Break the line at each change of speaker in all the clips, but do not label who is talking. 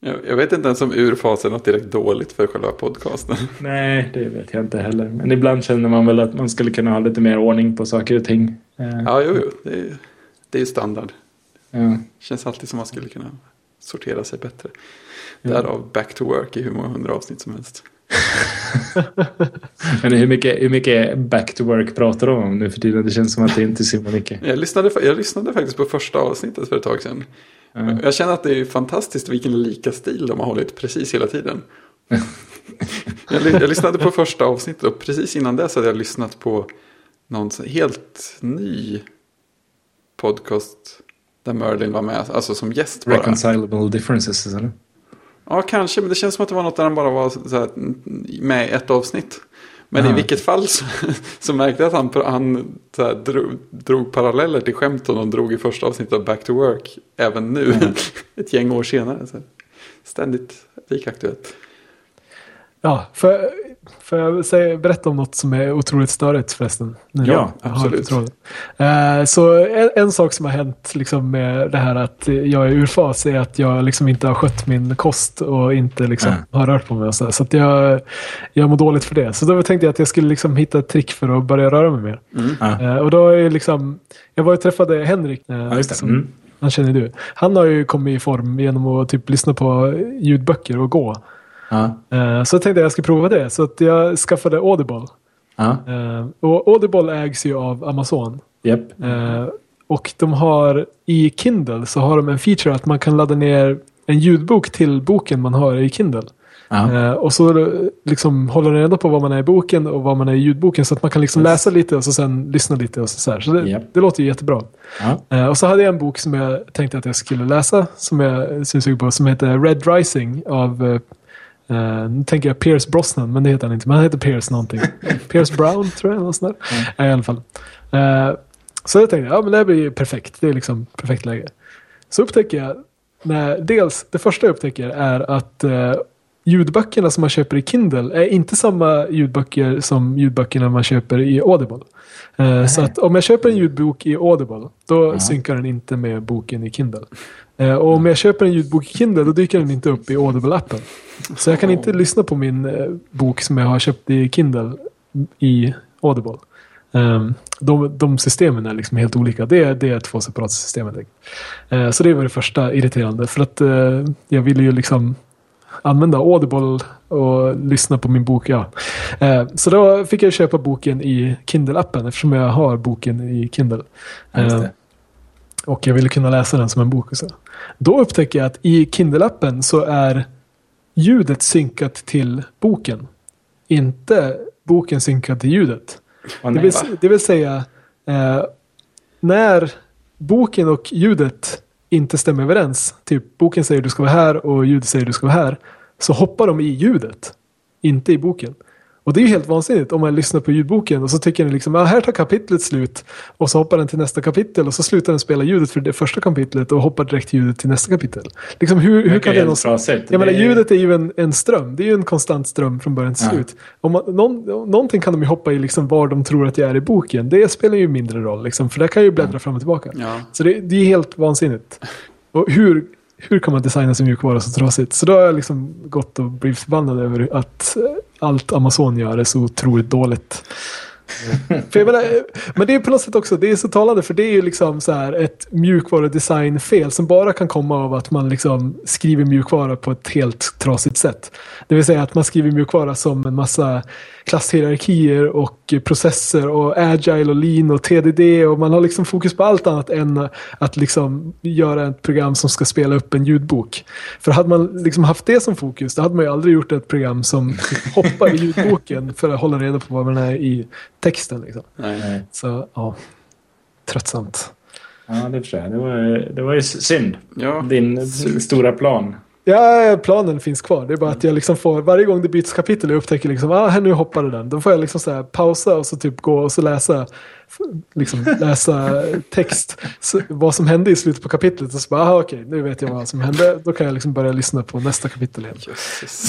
Jag, vet inte ens om urfas är något direkt dåligt för själva podcasten.
Nej, det vet jag inte heller. Men ibland känner man väl att man skulle kunna ha lite mer ordning på saker och ting. Eh,
Ja, jo, jo. Det är, det är ju standard.
ja.
Känns alltid som man skulle kunna sortera sig bättre.
Ja.
Därav back to work i hur många hundra avsnitt som helst.
Men hur mycket, hur mycket back to work pratar de om nu för tiden? Det känns som att det inte är så mycket.
Jag lyssnade, jag lyssnade faktiskt på första avsnittet för ett tag sedan.
Ja.
Jag känner att det är fantastiskt vilken lika stil de har hållit precis hela tiden. jag, jag lyssnade på första avsnittet och precis innan dess hade jag lyssnat på någon så- helt ny podcast där Merlin var med, alltså som gäst bara.
Reconcilable differences, eller?
Ja, kanske, men det känns som att det var något där han bara var så här, med i ett avsnitt. Men i
Ja.
vilket fall så, så märkte jag att han, han så här, drog, drog paralleller till skämten de drog i första avsnittet av Back to Work. Även nu, ett gäng år senare. Så ständigt lika aktuellt.
Ja, för, för jag säga, berätta om något som är otroligt störigt förresten? Nu
Ja,
absolut.
Eh, så en, en sak som har hänt liksom, med det här att jag är ur fas är att jag liksom inte har skött min kost och inte liksom,
Mm.
har rört på mig. Så så jag, jag mår dåligt för det. Så då tänkte jag att jag skulle liksom hitta ett trick för att börja röra mig mer.
Ja.
Eh, och då är liksom, jag var och träffade Henrik. eh,
Ja,
som-
Mm.
Han känner du. Han har ju kommit i form genom att typ lyssna på ljudböcker och gå. Eh, Så jag tänkte att jag skulle prova det. Så att jag skaffade Audible. Eh, Och Audible ägs ju av Amazon.
Japp.
Eh, Och de har i Kindle så har de en feature att man kan ladda ner en ljudbok till boken man har i Kindle. Eh, Och så liksom håller den reda på vad man är i boken och vad man är i ljudboken. Så att man kan liksom läsa lite och så sen lyssna lite och så, så det,
Japp.
det låter ju jättebra. Eh, och så hade jag en bok som jag tänkte att jag skulle läsa. Som jag syns på. Som heter Red Rising av eh, nu tänker jag Pierce Brosnan, men det heter han inte. Men han heter Pierce någonting. Pierce Brown tror jag. Något sånt där. Eh, I alla fall. Eh, så jag tänkte, ja men det här blir ju perfekt. Det är liksom perfekt läge. Så upptäcker jag, när, dels det första jag upptäcker är att eh, ljudböckerna som man köper i Kindle är inte samma ljudböcker som ljudböckerna man köper i Audible. Eh, så att om jag köper en ljudbok i Audible, då synkar den inte med boken i Kindle. Eh, och om jag köper en ljudbok i Kindle, då dyker den inte upp i Audible-appen. Så jag kan inte lyssna på min eh, bok som jag har köpt i Kindle i Audible. Um, de, de systemen är liksom helt olika. Det är, det är två separata system. Eh, så det var det första irriterande. För att eh, jag ville ju liksom använda Audible och lyssna på min bok. Ja. Eh, så då fick jag köpa boken i Kindle-appen eftersom jag har boken i Kindle. Eh,
det.
och jag ville kunna läsa den som en bok. Och så. Då upptäcker jag att i Kindle-appen så är ljudet synkat till boken. Inte boken synkad till ljudet. Det
nej,
vill,
va?
det vill säga, eh, när boken och ljudet inte stämmer överens, typ boken säger du ska vara här och ljudet säger du ska vara här, så hoppar de i ljudet, inte i boken. Och det är ju helt vansinnigt om man lyssnar på ljudboken och så tycker den liksom, ja, här tar kapitlet slut. Och så hoppar den till nästa kapitel och så slutar den spela ljudet för det första kapitlet och hoppar direkt ljudet till nästa kapitel. Liksom hur, hur kan det
trasigt.
Jag menar,
Det är-
ljudet är ju en, en ström. Det är ju en konstant ström från början till
Ja.
slut. Om man, någon, någonting kan de ju hoppa i liksom var de tror att jag är i boken. Det spelar ju mindre roll, liksom, för där kan jag ju bläddra fram och tillbaka.
Ja.
Så det, det är helt vansinnigt. Och hur, hur kan man designa sin mjukvara så trasigt? Så då har jag liksom gått och blivit förbannad över att allt Amazon gör är så otroligt dåligt för menar, men det är på något sätt också, det är så talande för det är ju liksom så här ett mjukvarudesignfel som bara kan komma av att man liksom skriver mjukvara på ett helt trasigt sätt. Det vill säga att man skriver mjukvara som en massa klasshierarkier och processer och agile och lean och TDD och man har liksom fokus på allt annat än att liksom göra ett program som ska spela upp en ljudbok. För hade man liksom haft det som fokus då hade man ju aldrig gjort ett program som hoppar i ljudboken för att hålla reda på vad man är i texten. Liksom.
Nej.
Nej.
Så ja, tröttsamt.
Ja, det förstår jag. Det var, det var ju synd.
Ja.
Din
Surt.
stora plan.
Ja, planen finns kvar. Det är bara att jag liksom får, varje gång det byts kapitel och upptäcker liksom, ah, här nu hoppade den. Då får jag liksom så pausa och så typ gå och så läsa, liksom läsa text. Så, vad som hände i slutet på kapitlet. Och så bara, ah, okej, nu vet jag vad som hände. Då kan jag liksom börja lyssna på nästa kapitel igen.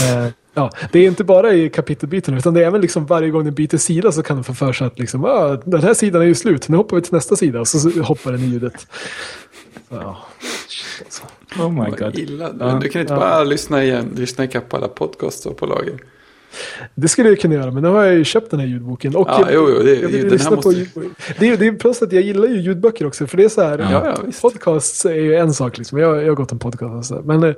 Eh, ja, det är inte bara i kapitelbyten utan det är även liksom varje gång den byter sida så kan den få för sig att liksom, ah, den här sidan är ju slut, nu hoppar vi till nästa sida och så hoppar den i ljudet. Ja, shit alltså.
Oh my god.
illa. Du kan inte bara lyssna igen, lyssna ikapp alla podcasts och på lager.
Det skulle jag kunna göra, men nu har jag ju köpt den här ljudboken. Och
Ja, jo, jo, det,
jag vill lyssna
här
på
måste...
ljudbok. Det är, det är plus att jag gillar ju ljudböcker också. För det är så här,
Ja.
Ja,
podcasts är ju en sak liksom. Jag, jag har gått en podcast så. Men eh,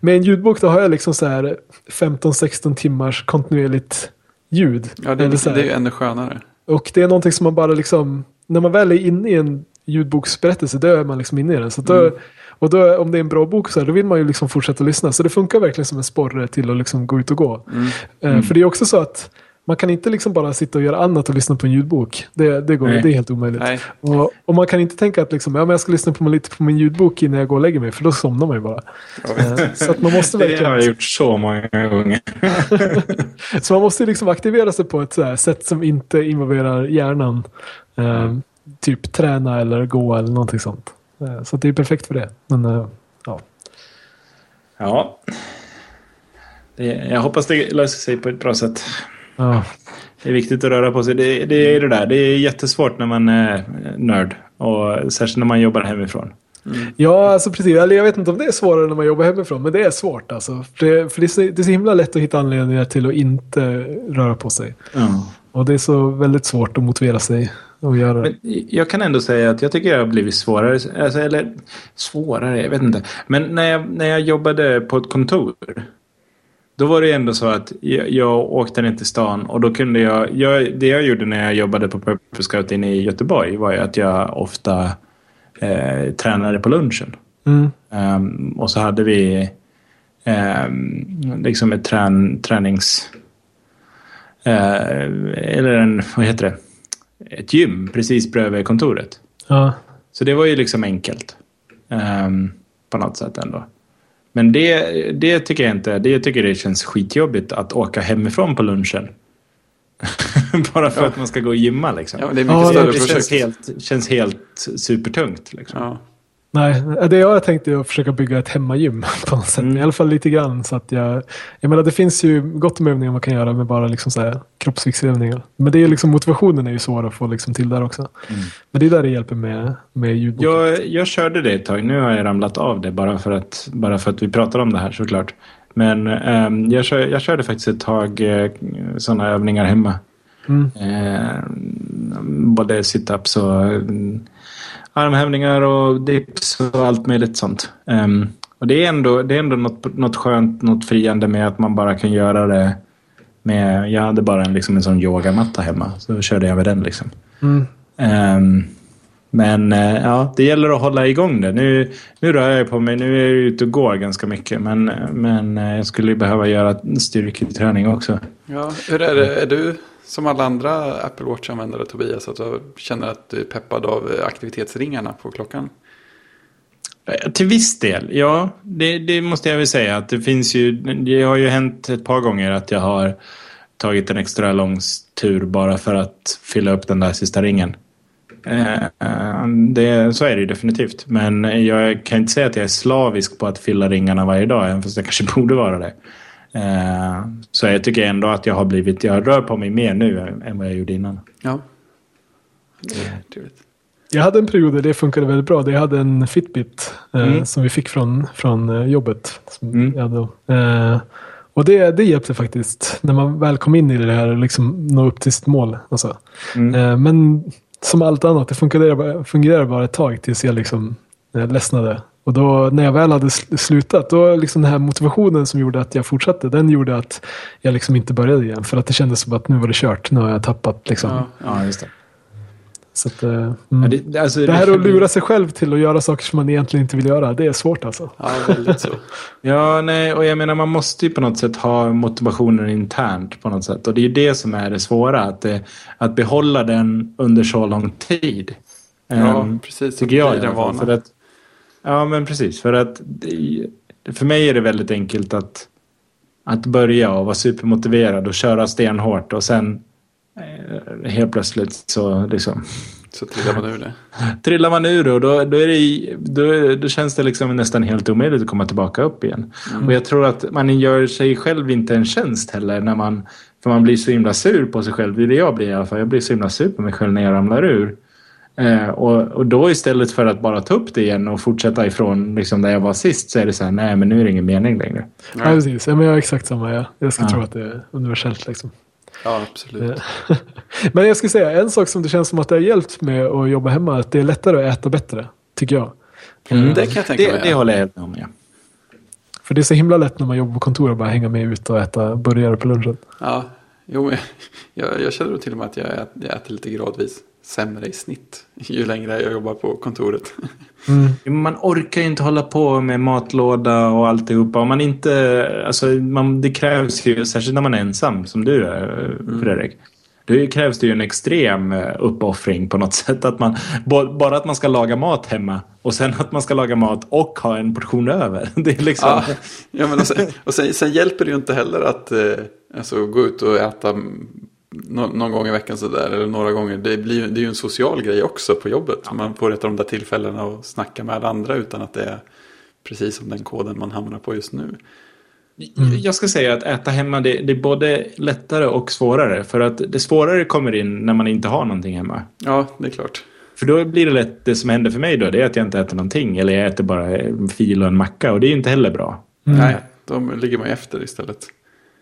med en ljudbok då har jag liksom så här 15-16 timmars kontinuerligt ljud.
Ja, det,
Eller så
är-
här.
det är ju ännu skönare.
Och det är någonting som man bara liksom, när man väl är inne i en ljudboksberättelse, då är man liksom inne i den. Så då,
Mm.
Och då, om det är en bra bok så här, då vill man ju liksom fortsätta lyssna. Så det funkar verkligen som en sporre till att liksom gå ut och gå.
Mm.
Eh, För det är också så att man kan inte liksom bara sitta och göra annat och lyssna på en ljudbok. Det, det, går,
Nej.
det är helt omöjligt. Och, och man kan inte tänka att liksom, ja, men jag ska lyssna på, lite på min ljudbok innan jag går och lägger mig, för då somnar man ju bara. Eh, Så att man måste
Det
verkligen...
har jag gjort så många gånger.
Så man måste liksom aktivera sig på ett sätt som inte involverar hjärnan. Eh, typ träna eller gå eller någonting sånt. Eh, så det är perfekt för det. Men eh, ja.
Ja. Jag hoppas det löser sig på ett bra sätt.
ja.
Det är viktigt att röra på sig. Det, det är det där. Det är jättesvårt när man är nörd. Och särskilt när man jobbar hemifrån.
Ja, alltså precis. Eller jag vet inte om det är svårare när man jobbar hemifrån, men det är svårt alltså. För det, för det, är, så, det är så himla lätt att hitta anledningar till att inte röra på sig.
Ja.
Och det är så väldigt svårt att motivera sig att göra det.
Men jag kan ändå säga att jag tycker jag har blivit svårare. Alltså, eller svårare, jag vet inte. Men när jag, när jag jobbade på ett kontor. Då var det ändå så att jag, jag åkte ner till stan och då kunde jag, jag... Det jag gjorde när jag jobbade på Purple Scout inne i Göteborg var ju att jag ofta eh, tränade på lunchen.
Mm.
Ehm, och så hade vi ehm, liksom ett trän, tränings... eh, eller en, vad heter det? Ett gym precis bredvid kontoret.
Ja.
Så det var ju liksom enkelt. ehm, på något sätt ändå. Men det, det tycker jag inte. Det tycker det känns skitjobbigt att åka hemifrån på lunchen. Bara för att man ska gå och gymma liksom.
Ja, det är mycket
Ja,
större
det
projekt.
känns helt, känns helt supertungt. Liksom.
Ja.
Nej, det jag har tänkt är att försöka bygga ett hemmagym på något sätt.
Mm.
I alla fall lite grann. Så att jag, jag menar, det finns ju gott om övningar man kan göra med bara liksom så här kroppsviktsövningar. Men det är liksom, motivationen är ju svår att få liksom till där också. Men det är där det hjälper med, med ljudboken.
Jag, jag körde det ett tag. Nu har jag ramlat av det bara för att, bara för att vi pratar om det här såklart. Men ehm, jag, kör, jag körde faktiskt ett tag eh, sådana övningar hemma.
Mm.
Eh, både sit-ups och mm, armhävningar och dips och allt möjligt sånt. Ehm, och det är ändå, det är ändå något, något skönt, något friande med att man bara kan göra det med... Jag hade bara en, liksom en sån yogamatta hemma. Så körde jag med den liksom.
Mm.
Ehm, men eh, ja, det gäller att hålla igång det. Nu, nu rör jag på mig. Nu är jag ute och går ganska mycket. Men, men eh, jag skulle behöva göra styrketräning också.
Ja, hur är det? Är du som alla andra Apple Watch-användare Tobias? Att du känner att du är peppad av aktivitetsringarna på klockan?
Eh, till viss del, ja. Det, det måste jag väl säga. att Det finns ju... Det har ju hänt ett par gånger att jag har tagit en extra lång tur bara för att fylla upp den där sista ringen. Eh, eh, det, så är det ju definitivt. Men jag kan inte säga att jag är slavisk på att fylla ringarna varje dag. Även fast jag kanske borde vara det. Eh, så jag tycker ändå att jag har blivit... Jag rör på mig mer nu än vad jag gjorde innan.
Ja.
Jag hade en period där det funkade väldigt bra. Jag hade en Fitbit eh,
Mm.
som vi fick från, från eh, jobbet. Som
Mm.
jag hade. Eh, och det, det hjälpte faktiskt när man väl kom in i det här och liksom nå upp till sitt mål. Alltså.
Mm.
Eh, men som allt annat, det fungerade, bara- fungerade bara ett tag tills jag liksom ledsnade. Och då när jag väl hade sl- slutat, då liksom den här motivationen som gjorde att jag fortsatte, den gjorde att jag liksom inte började igen. För att det kändes som att nu var det kört, nu har jag tappat liksom.
Ja.
Ja, just det.
Så att, eh, mm.
Ja, det, alltså,
Det här att lura sig själv till att göra saker som man egentligen inte vill göra, det är svårt alltså.
ja, väldigt så.
Ja, nej, och jag menar man måste ju på något sätt ha motivationen internt på något sätt. Och det är ju det som är det svåra, att, det, att behålla den under så lång tid.
Ja,
Ehm,
precis.
tycker jag fall.
vana.
För att, ja, men precis. För att för mig är det väldigt enkelt att, att börja och vara supermotiverad och köra stenhårt och sen eh, helt plötsligt så liksom
Så trillar man ur det.
trillar man ur det och då, då, är det, då, då känns det liksom nästan helt omöjligt att komma tillbaka upp igen. Och jag tror att man gör sig själv inte en tjänst heller när man, för man blir så himla sur på sig själv. Det är det jag blir i alla fall. Jag blir så himla sur på mig själv när jag ramlar ur. Eh, och, och då istället för att bara ta upp det igen och fortsätta ifrån liksom, där jag var sist så är det så här, nej men nu är det ingen mening längre.
Ja, precis. Ja, men jag har exakt samma. Ja. Jag ska
Ja.
tro att det är universellt liksom.
Ja, absolut.
Men jag ska säga, en sak som det känns som att det har hjälpt med att jobba hemma, att det är lättare att äta bättre, tycker jag.
Mm.
Det kan jag tänka
det,
mig.
det håller jag helt med om, ja.
För det är så himla lätt när man jobbar på kontor och bara hänga med ut och äta burgare på lunchen.
Ja, jo, jag, jag känner till och med att jag, ät, jag äter lite gradvis sämre i snitt ju längre jag jobbar på kontoret.
Man orkar ju inte hålla på med matlåda och alltihopa. Om man inte, alltså, man, det krävs ju, särskilt när man är ensam som du är, Fredrik. Då krävs det ju en extrem eh, uppoffring på något sätt. Att man, bara att man ska laga mat hemma och sen att man ska laga mat och ha en portion över. Det är liksom...
Ja, ja men och sen, och sen, sen hjälper det ju inte heller att eh, alltså, gå ut och äta nå, någon gång i veckan sådär. Eller några gånger. Det, blir, det är ju en social grej också på jobbet. Man får ett av de där tillfällena att snacka med andra utan att det är precis som den koden man hamnar på just nu.
Jag ska säga att äta hemma det, det är både lättare och svårare. För att det svårare kommer in när man inte har någonting hemma.
Ja, det är klart.
För då blir det lätt, det som händer för mig då, det är att jag inte äter någonting. Eller jag äter bara en fil och en macka och det är ju inte heller bra.
Nej, då ligger man efter istället.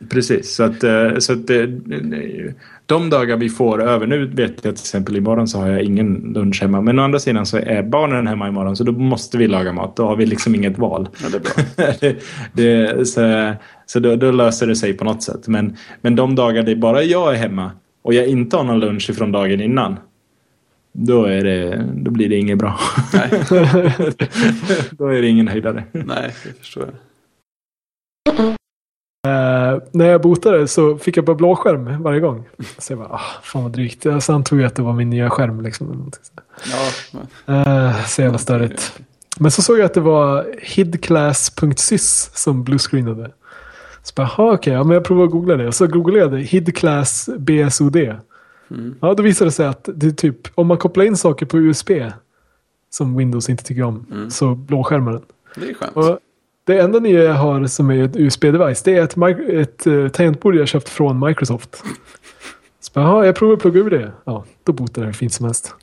Precis, så att, eh, så att eh, de dagar vi får över, nu vet jag till exempel imorgon så har jag ingen lunch hemma. Men å andra sidan så är barnen hemma imorgon så då måste vi laga mat. Då har vi liksom inget val.
Ja, det är bra.
det, det, så så då, då löser det sig på något sätt. Men, men de dagar det bara jag är hemma och jag inte har någon lunch ifrån dagen innan. Då, är det, då blir det inget bra.
Nej,
då är det ingen höjdare.
nej, det förstår jag.
Eh, när jag botade så fick jag bara blåskärm varje gång. Så jag bara, ah, fan vad drygt. Jag- Så antog jag att det var min nya skärm. Liksom.
Ja, men,
Eh, så jävla störigt. Men så såg jag att det var hidclass.sys som bluescreenade. Så bara, okej, ja, men jag provar att googla det. Så googlade jag det, hidclass BSOD.
mm.
Ja, då visade det sig att det typ, om man kopplar in saker på USB, som Windows inte tycker om,
Mm.
så blåskärmar den.
det är skönt.
Och det enda nya jag har som är ett USB-device, det är ett, ett uh, tangentbord jag köpt från Microsoft. Så bara, "Jaha, jag provar att plugga ur det. Ja, då botar det hur fint som helst.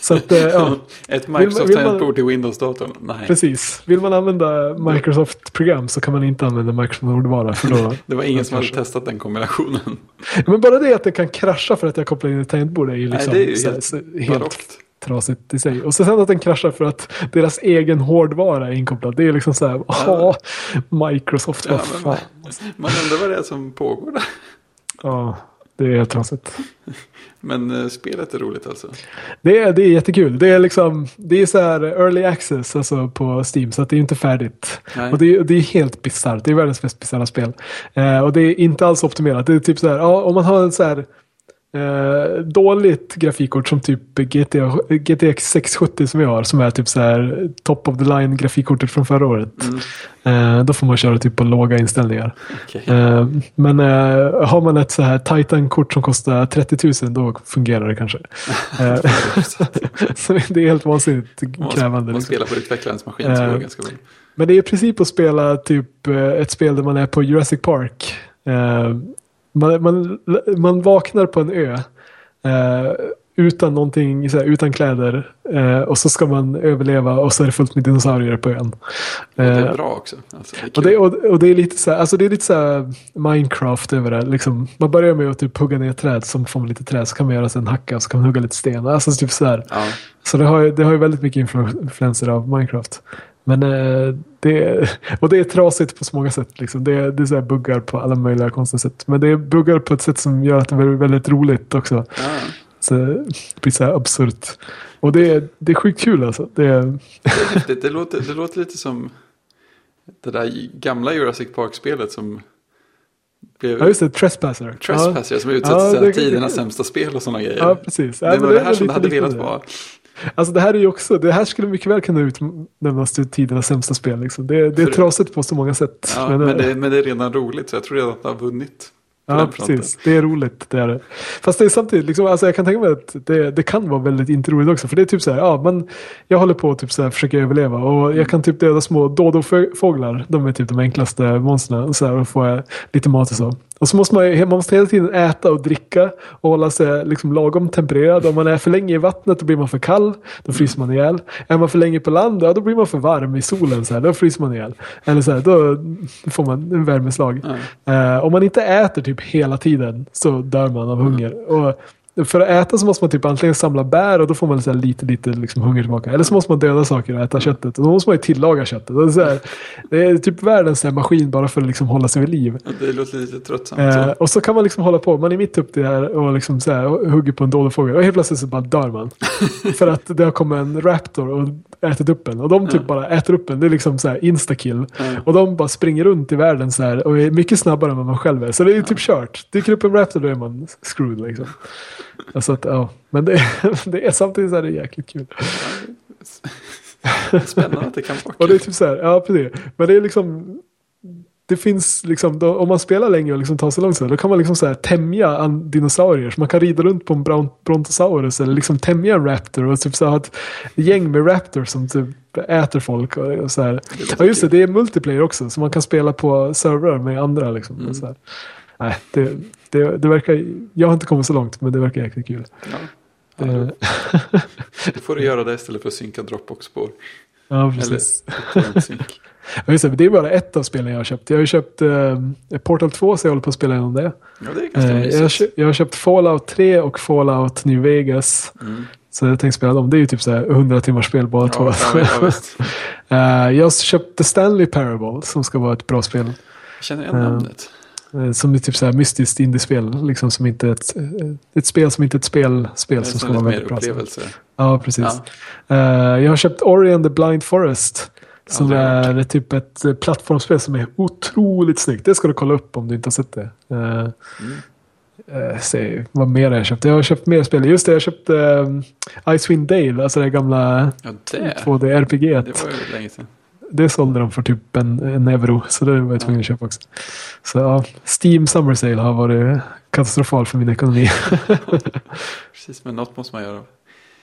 Så att, eh, ja,
Ett Microsoft-tangentbord till Windows-datorn? Nej,
precis. Vill man använda Microsoft-program så kan man inte använda Microsoft-hårdvara. För då,
det var ingen som hade testat den kombinationen.
Men bara det att det kan krascha för att jag kopplar in ett tangentbord är ju
Nej,
liksom
det är ju helt
så, helt
barockt.
Trasigt i sig. Och så sen att den kraschar för att deras egen hårdvara är inkopplad. Det är liksom så här, ja, Microsoft,
Ja,
vad fan.
Man undrar vad det är som pågår där.
Ja, det är helt trasigt.
Men eh, spelet är roligt alltså.
Det är, det är jättekul. Det är liksom, det är så här early access alltså på Steam, så att det är inte färdigt.
Nej.
Och det är, det är helt bisarrt. Det är världens mest bisarra spel. Eh, och det är inte alls optimerat. Det är typ så här, ja, om man har en så här eh, dåligt grafikkort som typ GTA, GTX 670 som jag har, som är typ så här top of the line grafikkortet från förra året. Eh, då får man köra typ på låga inställningar.
Okej.
Eh, men eh, har man ett så här Titan-kort som kostar 30 000 då fungerar det kanske. Eh, så det är helt vansinnigt
man-
krävande.
Man
liksom.
spelar på utvecklarens maskin så går
Eh,
det ganska bra.
Men det är i princip att spela typ ett spel där man är på Jurassic Park. Eh, man, man, man vaknar på en ö. eh, utan någonting, här, utan kläder. eh, och så ska man överleva och så är det fullt med dinosaurier på ön.
Och det
Eh,
är bra också. Alltså, det är
och det, och, och det är lite så här, alltså det är lite så Minecraft över det. Liksom, man börjar med att typ hugga ner träd, så får man lite träd, så kan man göra sig en hacka och så kan man hugga lite sten. Alltså typ så här.
Ja,
Så det har, det har ju väldigt mycket influ- influenser av Minecraft. Men eh, det, och det är trasigt på så många sätt. Liksom. Det, det är så buggar på alla möjliga konstiga sätt. Men det är buggar på ett sätt som gör att det blir väldigt roligt också.
ja.
Så det blir så här absurt. Och det är, det är sjukt kul alltså. Det är,
Det är häftigt. Det låter, det låter lite som det där gamla Jurassic Park-spelet som blev
ja just det, Trespasser.
Trespasser som utsett
Ja,
till
det-
tidernas sämsta spel och sådana grejer.
Ja, precis. Ja,
det var det
är
här som det hade velat vara.
Alltså det här är ju också, det här skulle mycket väl kunna utnämnas till tidernas sämsta spel. Liksom. Det, det är trasigt på så många sätt.
Ja, men, det, men det är redan roligt så jag tror redan att det har vunnit.
Ja, precis. Det är roligt. Det är det. Fast det är samtidigt, liksom, alltså jag kan tänka mig att det, det kan vara väldigt inte roligt också. För det är typ så här, ja, men jag håller på att typ så här, försöka överleva. Och jag kan typ döda små dodofåglar. De är typ de enklaste monstren. Och så här, och får jag lite mat och så. Och så måste man, ju- man måste hela tiden äta och dricka och hålla sig liksom lagom tempererad. Om man är för länge i vattnet då blir man för kall, då fryser man ihjäl. Är man för länge på land, då blir man för varm i solen, så här, då fryser man ihjäl. Eller så här, då får man en värmeslag. Eh, om man inte äter typ hela tiden så dör man av hunger. Och för att äta så måste man typ antingen samla bär och då får man så lite, lite liksom hunger tillbaka. Eller så måste man döda saker och äta köttet. Och då måste man ju tillaga köttet. Och så här, det är typ världens här maskin bara för att liksom hålla sig vid liv.
Ja, Det låter lite tröttsamt.
Eh,
så.
och så kan man liksom hålla på. Man är mitt uppe i det här och liksom så här, och hugger på en dålig fågel. Och helt plötsligt så bara dör man. för att det har kommit en raptor och ätit upp en. Och de typ bara äter upp en. Det är liksom så här instakill. Och de bara springer runt i världen så här och är mycket snabbare än vad man själv är. Så det är typ kört. Dyker upp en raptor då är man screwed liksom. Alltså att, ja. Men det, det är samtidigt så här, det är jäkligt kul.
Spännande att det kan vara
Och det är
kul.
typ så här, ja precis. Men det är liksom, det finns liksom, då, om man spelar länge och liksom tar sig långt här, då kan man liksom så här tämja dinosaurier. Så man kan rida runt på en brown, brontosaurus eller liksom tämja en raptor och typ så här, ha ett gäng med raptors som typ äter folk. Och, och så här. Ja just det, det är multiplayer också. Så man kan spela på servrar med andra liksom. Och så här. Nej, det, det, det verkar, jag har inte kommit så långt men det verkar jäkligt kul.
Ja. Ja,
Det,
då, får du göra det istället för att synka Dropbox-spår.
ja,
Eller
precis.
torrentsynk.
Ja, just det, det är bara ett av spelen jag har köpt. Jag har ju köpt eh, Portal 2 så jag håller på att spela igenom det.
Ja, det
Eh, jag, har,
mysigt.
kö- jag har köpt Fallout 3 och Fallout New Vegas.
Mm.
Så jag tänkte spela dem. Det är ju typ så här 100 timmars spel båda två.
Ja, ja, ja, visst.
Eh, jag har köpt The Stanley Parable som ska vara ett bra spel.
Jag känner igen
Ja.
namnet.
Eh, Som är typ så här mystiskt indiespel. Liksom som inte är ett, eh, ett spel som inte är ett spel, spel
är
som ska vara väldigt bra.
upplevelse.
Ja, precis.
Ja.
Eh, jag har köpt Ori and the Blind Forest. Som
Aldrig hört.
är typ ett plattformsspel som är otroligt snyggt. Det ska du kolla upp om du inte har sett det. Eh,
Mm.
eh, se, vad mer har jag köpt? Jag har köpt mer spel. Just det, jag har köpt uh, Icewind Dale. Alltså det gamla
Ja, det.
2D-RPG.
Det var ju länge sedan.
Det sålde de för typ en, en euro. Så det var jag tvungen att köpa också. Så ja, Steam Summer Sale har varit katastrofal för min ekonomi.
Precis, men något måste man göra.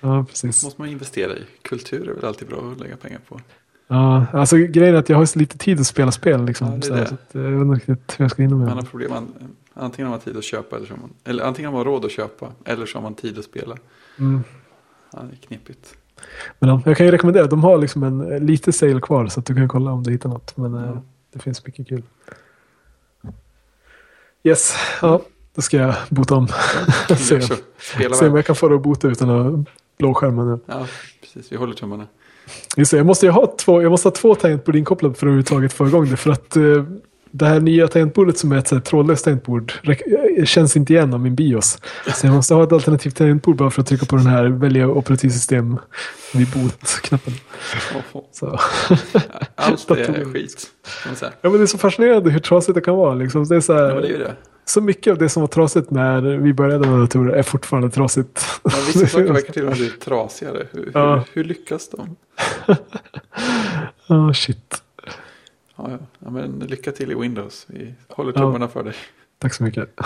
ja, precis.
måste man investera i. Kultur är väl alltid bra att lägga pengar på.
Ja, alltså grejen är att jag har så lite tid att spela spel. Liksom,
Ja, det är det.
så att, eh, jag vet inte riktigt hur jag ska hinna med
Man har problem. an- Antingen har man tid att köpa eller så man, eller antingen har man råd att köpa eller så har man tid att spela.
Mm.
Ja, det är knepigt.
Men ja, jag kan ju rekommendera. De har liksom en eh, lite sale kvar så att du kan kolla om du hittar något. Men eh,
Ja.
det finns mycket kul. Yes, ja, då ska jag bota om. se,
så. Spela
se om jag kan få det att bota utan att blåskärma nu.
Ja, precis. Vi håller tummarna.
Just det, jag måste ju ha två, jag måste ha två tangentbord inkopplade för att överhuvudtaget få igång det. För att eh, det här nya tangentbordet som är ett trådlöst tangentbord eh, känns inte igen av min bios. Så jag måste ha ett alternativt tangentbord bara för att trycka på den här välja operativsystem vid boot-knappen. Så.
Allt är skit.
Ja, men det är så fascinerande hur trasigt det kan vara. Liksom. Det är så, här,
Ja, det är det.
så mycket av det som var trasigt när vi började med datorer är fortfarande trasigt.
Ja, vissa saker verkar till och med bli trasigare. Hur,
Ja.
hur, hur lyckas de?
oh, shit.
Ja, ja. ja, men lycka till i Windows. Vi håller
Ja.
tummarna för dig.
Tack så mycket.